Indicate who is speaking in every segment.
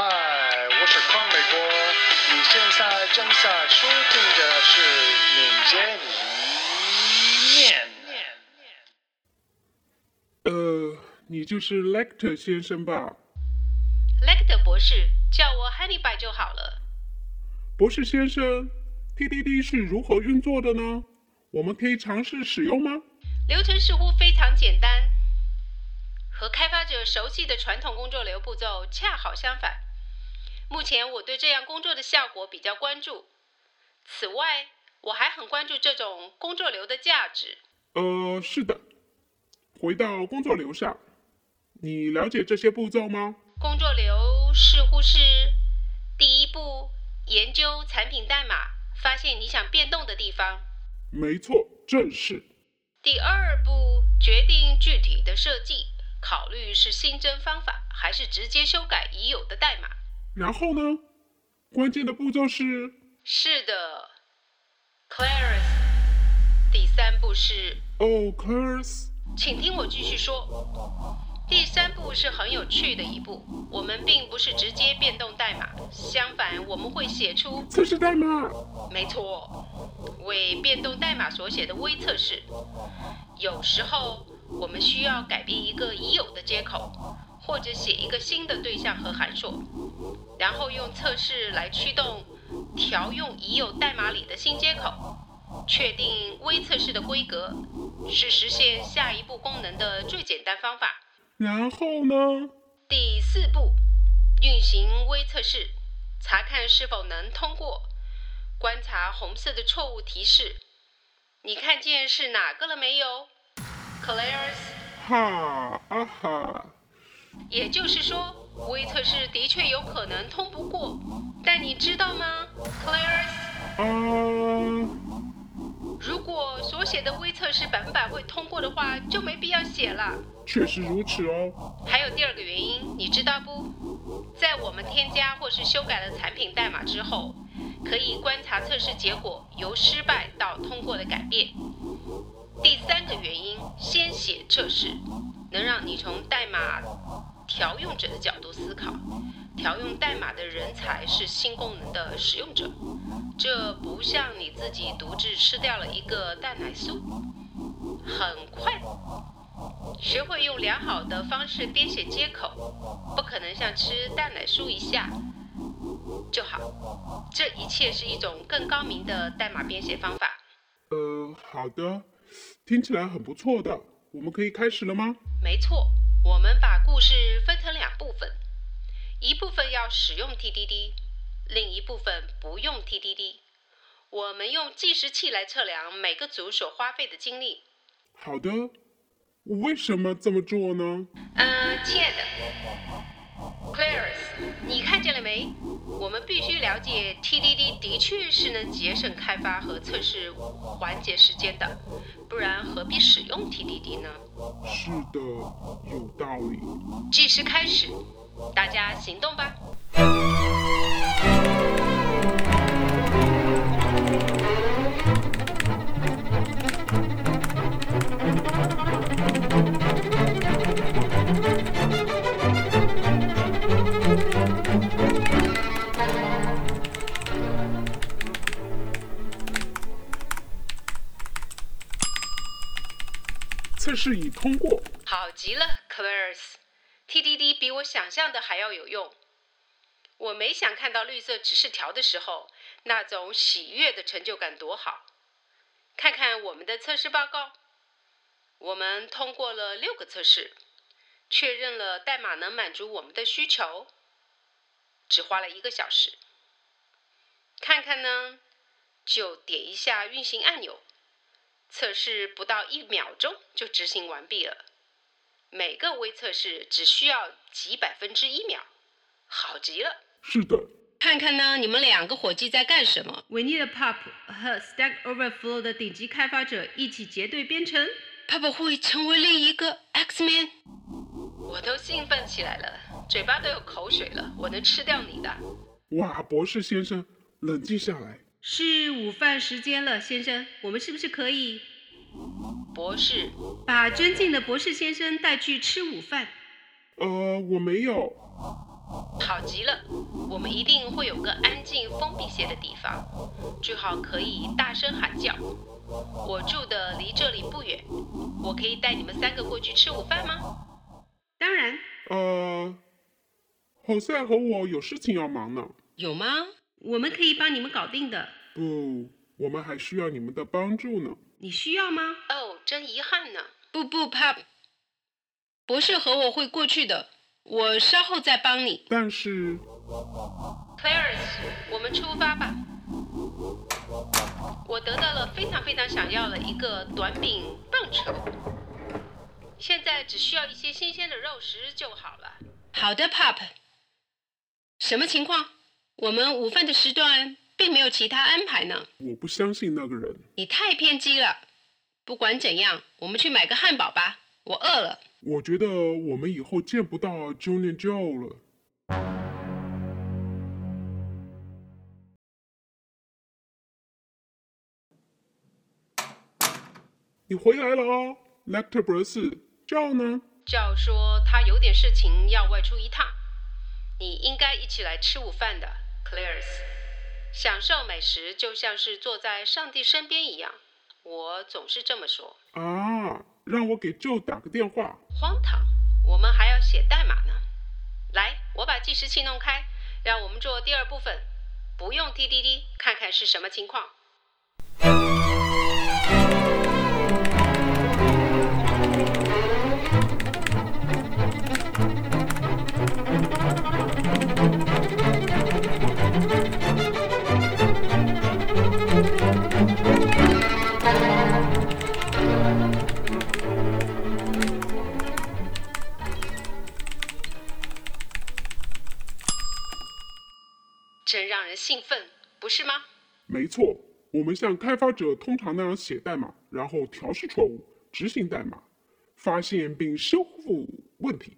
Speaker 1: 嗨，我是康美国，你现在正在收听的是敏捷理念。
Speaker 2: 呃，你就是 Lecter 先生吧
Speaker 3: ？？Lecter 博士，叫我 Honeybie 就好了。
Speaker 2: 博士先生，TDD 是如何运作的呢？我们可以尝试使用吗？
Speaker 3: 流程似乎非常简单，和开发者熟悉的传统工作流步骤恰好相反。目前我对这样工作的效果比较关注。此外，我还很关注这种工作流的价值。
Speaker 2: 呃，是的。回到工作流上，你了解这些步骤吗？
Speaker 3: 工作流似乎是第一步，研究产品代码，发现你想变动的地方。
Speaker 2: 没错，正是。
Speaker 3: 第二步，决定具体的设计，考虑是新增方法还是直接修改已有的代码。
Speaker 2: 然后呢？关键的步骤是？
Speaker 3: 是的，Claris。第三步是。
Speaker 2: 哦，Claris。
Speaker 3: 请听我继续说。第三步是很有趣的一步，我们并不是直接变动代码，相反，我们会写出
Speaker 2: 测试代码。
Speaker 3: 没错，为变动代码所写的微测试。有时候我们需要改变一个已有的接口，或者写一个新的对象和函数，然后用测试来驱动调用已有代码里的新接口，确定微测试的规格，是实现下一步功能的最简单方法。
Speaker 2: 然后呢？
Speaker 3: 第四步，运行微测试，查看是否能通过，观察红色的错误提示。你看见是哪个了没有？Claris。
Speaker 2: 哈啊哈。
Speaker 3: 也就是说，微测试的确有可能通不过，但你知道吗？
Speaker 2: 啊。
Speaker 3: 如果所写的微测试百分百会通过的话，就没必要写了。
Speaker 2: 确实如此哦。
Speaker 3: 还有第二个原因，你知道不？在我们添加或是修改了产品代码之后，可以观察测试结果由失败到通过的改变。第三个原因，先写测试，能让你从代码调用者的角度思考。调用代码的人才是新功能的使用者。这不像你自己独自吃掉了一个蛋奶酥，很快学会用良好的方式编写接口，不可能像吃蛋奶酥一下就好。这一切是一种更高明的代码编写方法。
Speaker 2: 呃，好的，听起来很不错的。我们可以开始了吗？
Speaker 3: 没错，我们把故事分成两部分，一部分要使用 TDD。另一部分不用 TDD，我们用计时器来测量每个组所花费的精力。
Speaker 2: 好的，我为什么这么做呢？
Speaker 3: 嗯，亲爱的，Claris，你看见了没？我们必须了解 TDD 的确是能节省开发和测试环节时间的，不然何必使用 TDD 呢？
Speaker 2: 是的，有道理。
Speaker 3: 计时开始，大家行动吧。
Speaker 2: 测试已通过。
Speaker 3: 好极了，Claris。TDD 比我想象的还要有用。我没想看到绿色指示条的时候，那种喜悦的成就感多好。看看我们的测试报告，我们通过了六个测试，确认了代码能满足我们的需求，只花了一个小时。看看呢，就点一下运行按钮，测试不到一秒钟就执行完毕了。每个微测试只需要几百分之一秒，好极了。
Speaker 2: 是的，
Speaker 3: 看看呢，你们两个伙计在干什么？We need a Pop 和 Stack Overflow 的顶级开发者一起结对编程。Pop 会成为另一个 X-Man。我都兴奋起来了，嘴巴都有口水了。我能吃掉你的。
Speaker 2: 哇，博士先生，冷静下来。
Speaker 3: 是午饭时间了，先生，我们是不是可以？博士，把尊敬的博士先生带去吃午饭。
Speaker 2: 呃，我没有。
Speaker 3: 好极了，我们一定会有个安静、封闭些的地方，最好可以大声喊叫。我住的离这里不远，我可以带你们三个过去吃午饭吗？当然。
Speaker 2: 呃，好赛和我有事情要忙呢。
Speaker 3: 有吗？我们可以帮你们搞定的。
Speaker 2: 不，我们还需要你们的帮助呢。
Speaker 3: 你需要吗？哦，真遗憾呢。不不，Pop，博士和我会过去的。我稍后再帮你。
Speaker 2: 但是
Speaker 3: ，Clarence，我们出发吧。我得到了非常非常想要的一个短柄棒球，现在只需要一些新鲜的肉食就好了。好的，Pop。什么情况？我们午饭的时段并没有其他安排呢。
Speaker 2: 我不相信那个人。
Speaker 3: 你太偏激了。不管怎样，我们去买个汉堡吧。我饿了。
Speaker 2: 我觉得我们以后见不到 Junior Joe 了。你回来了哦，Lecter 博士。Joe 呢
Speaker 3: ？Joe 说他有点事情要外出一趟。你应该一起来吃午饭的，Clarice。享受美食就像是坐在上帝身边一样，我总是这么说。
Speaker 2: 啊。让我给 Joe 打个电话。
Speaker 3: 荒唐，我们还要写代码呢。来，我把计时器弄开，让我们做第二部分。不用滴滴滴看看是什么情况。兴奋，不是吗？
Speaker 2: 没错，我们像开发者通常那样写代码，然后调试错误，执行代码，发现并修复问题，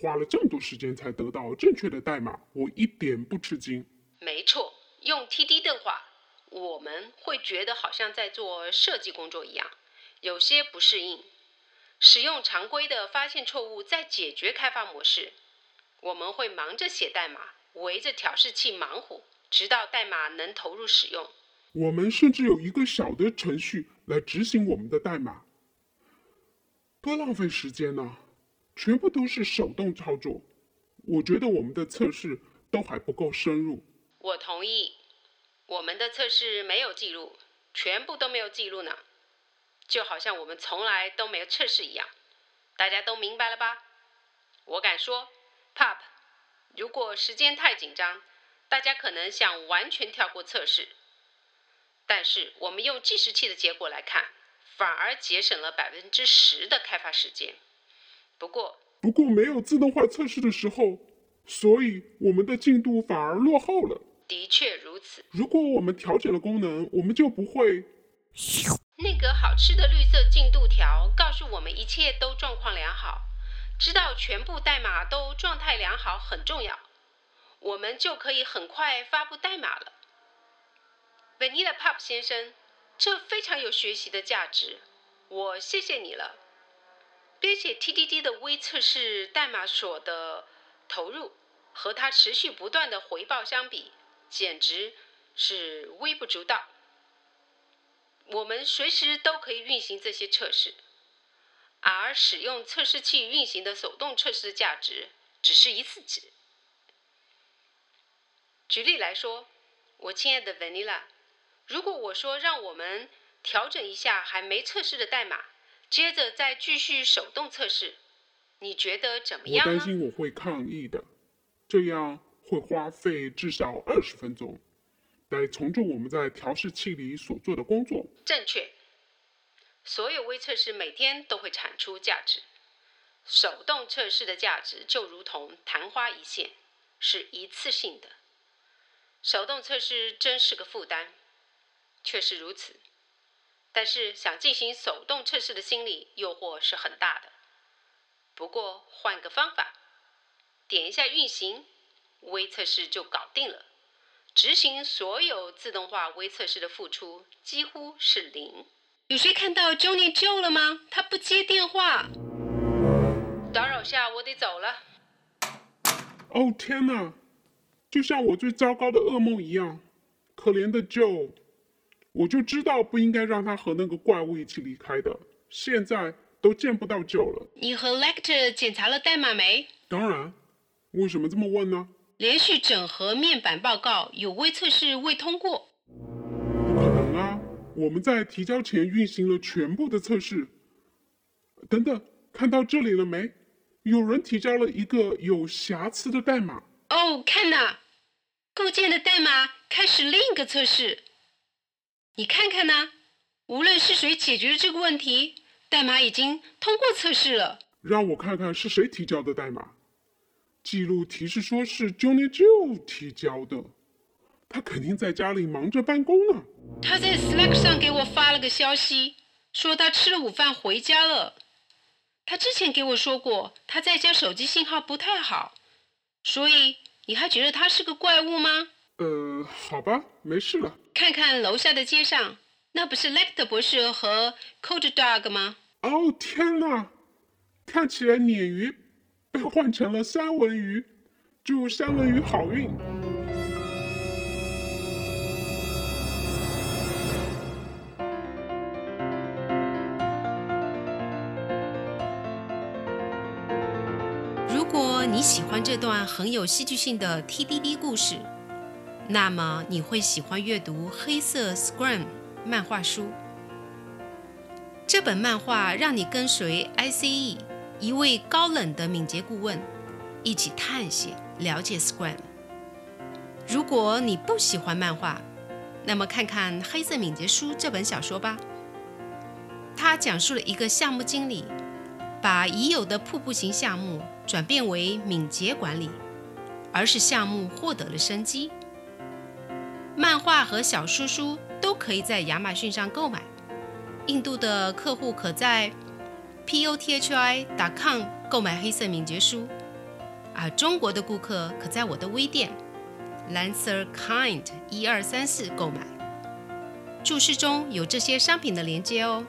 Speaker 2: 花了这么多时间才得到正确的代码，我一点不吃惊。
Speaker 3: 没错，用 TD 的话，我们会觉得好像在做设计工作一样，有些不适应。使用常规的发现错误再解决开发模式，我们会忙着写代码。围着调试器忙活，直到代码能投入使用。
Speaker 2: 我们甚至有一个小的程序来执行我们的代码，多浪费时间呢！全部都是手动操作。我觉得我们的测试都还不够深入。
Speaker 3: 我同意，我们的测试没有记录，全部都没有记录呢，就好像我们从来都没有测试一样。大家都明白了吧？我敢说，Pop。如果时间太紧张，大家可能想完全跳过测试。但是我们用计时器的结果来看，反而节省了百分之十的开发时间。不过，
Speaker 2: 不过没有自动化测试的时候，所以我们的进度反而落后了。
Speaker 3: 的确如此。
Speaker 2: 如果我们调整了功能，我们就不会。
Speaker 3: 那个好吃的绿色进度条告诉我们一切都状况良好。知道全部代码都状态良好很重要，我们就可以很快发布代码了。Vanilla Pop 先生，这非常有学习的价值，我谢谢你了。编写 TDD 的微测试代码所的投入，和它持续不断的回报相比，简直是微不足道。我们随时都可以运行这些测试。而使用测试器运行的手动测试的价值只是一次值。举例来说，我亲爱的 Vanilla，如果我说让我们调整一下还没测试的代码，接着再继续手动测试，你觉得怎么样
Speaker 2: 我担心我会抗议的，这样会花费至少二十分钟，来重做我们在调试器里所做的工作。
Speaker 3: 正确。所有微测试每天都会产出价值，手动测试的价值就如同昙花一现，是一次性的。手动测试真是个负担，确实如此。但是想进行手动测试的心理诱惑是很大的。不过换个方法，点一下运行，微测试就搞定了。执行所有自动化微测试的付出几乎是零。有谁看到 Johnny Joe 了吗？他不接电话。打扰下，我得走了。
Speaker 2: 哦天哪，就像我最糟糕的噩梦一样，可怜的 Joe，我就知道不应该让他和那个怪物一起离开的，现在都见不到 Joe 了。
Speaker 3: 你和 Lecter 检查了代码没？
Speaker 2: 当然，为什么这么问呢？
Speaker 3: 连续整合面板报告有微测试未通过。
Speaker 2: 我们在提交前运行了全部的测试。等等，看到这里了没？有人提交了一个有瑕疵的代码。
Speaker 3: 哦，看呐，构建的代码开始另一个测试。你看看呢，无论是谁解决了这个问题，代码已经通过测试了。
Speaker 2: 让我看看是谁提交的代码。记录提示说是 Johnny Joe 提交的，他肯定在家里忙着办公呢。
Speaker 3: 他在 Slack 上给我发了个消息，说他吃了午饭回家了。他之前给我说过，他在家手机信号不太好，所以你还觉得他是个怪物吗？
Speaker 2: 呃，好吧，没事了。
Speaker 3: 看看楼下的街上，那不是 Lecter 博士和 Code Dog 吗？
Speaker 2: 哦天哪，看起来鲶鱼被换成了三文鱼，祝三文鱼好运。
Speaker 3: 如果你喜欢这段很有戏剧性的 TDD 故事，那么你会喜欢阅读《黑色 Scrum》漫画书。这本漫画让你跟随 ICE 一位高冷的敏捷顾问一起探险，了解 Scrum。如果你不喜欢漫画，那么看看《黑色敏捷书》这本小说吧。它讲述了一个项目经理把已有的瀑布型项目转变为敏捷管理，而是项目获得了生机。漫画和小书书都可以在亚马逊上购买。印度的客户可在 pothi.com 购买黑色敏捷书，而中国的顾客可在我的微店 Lancer Kind 一二三四购买。注释中有这些商品的链接哦。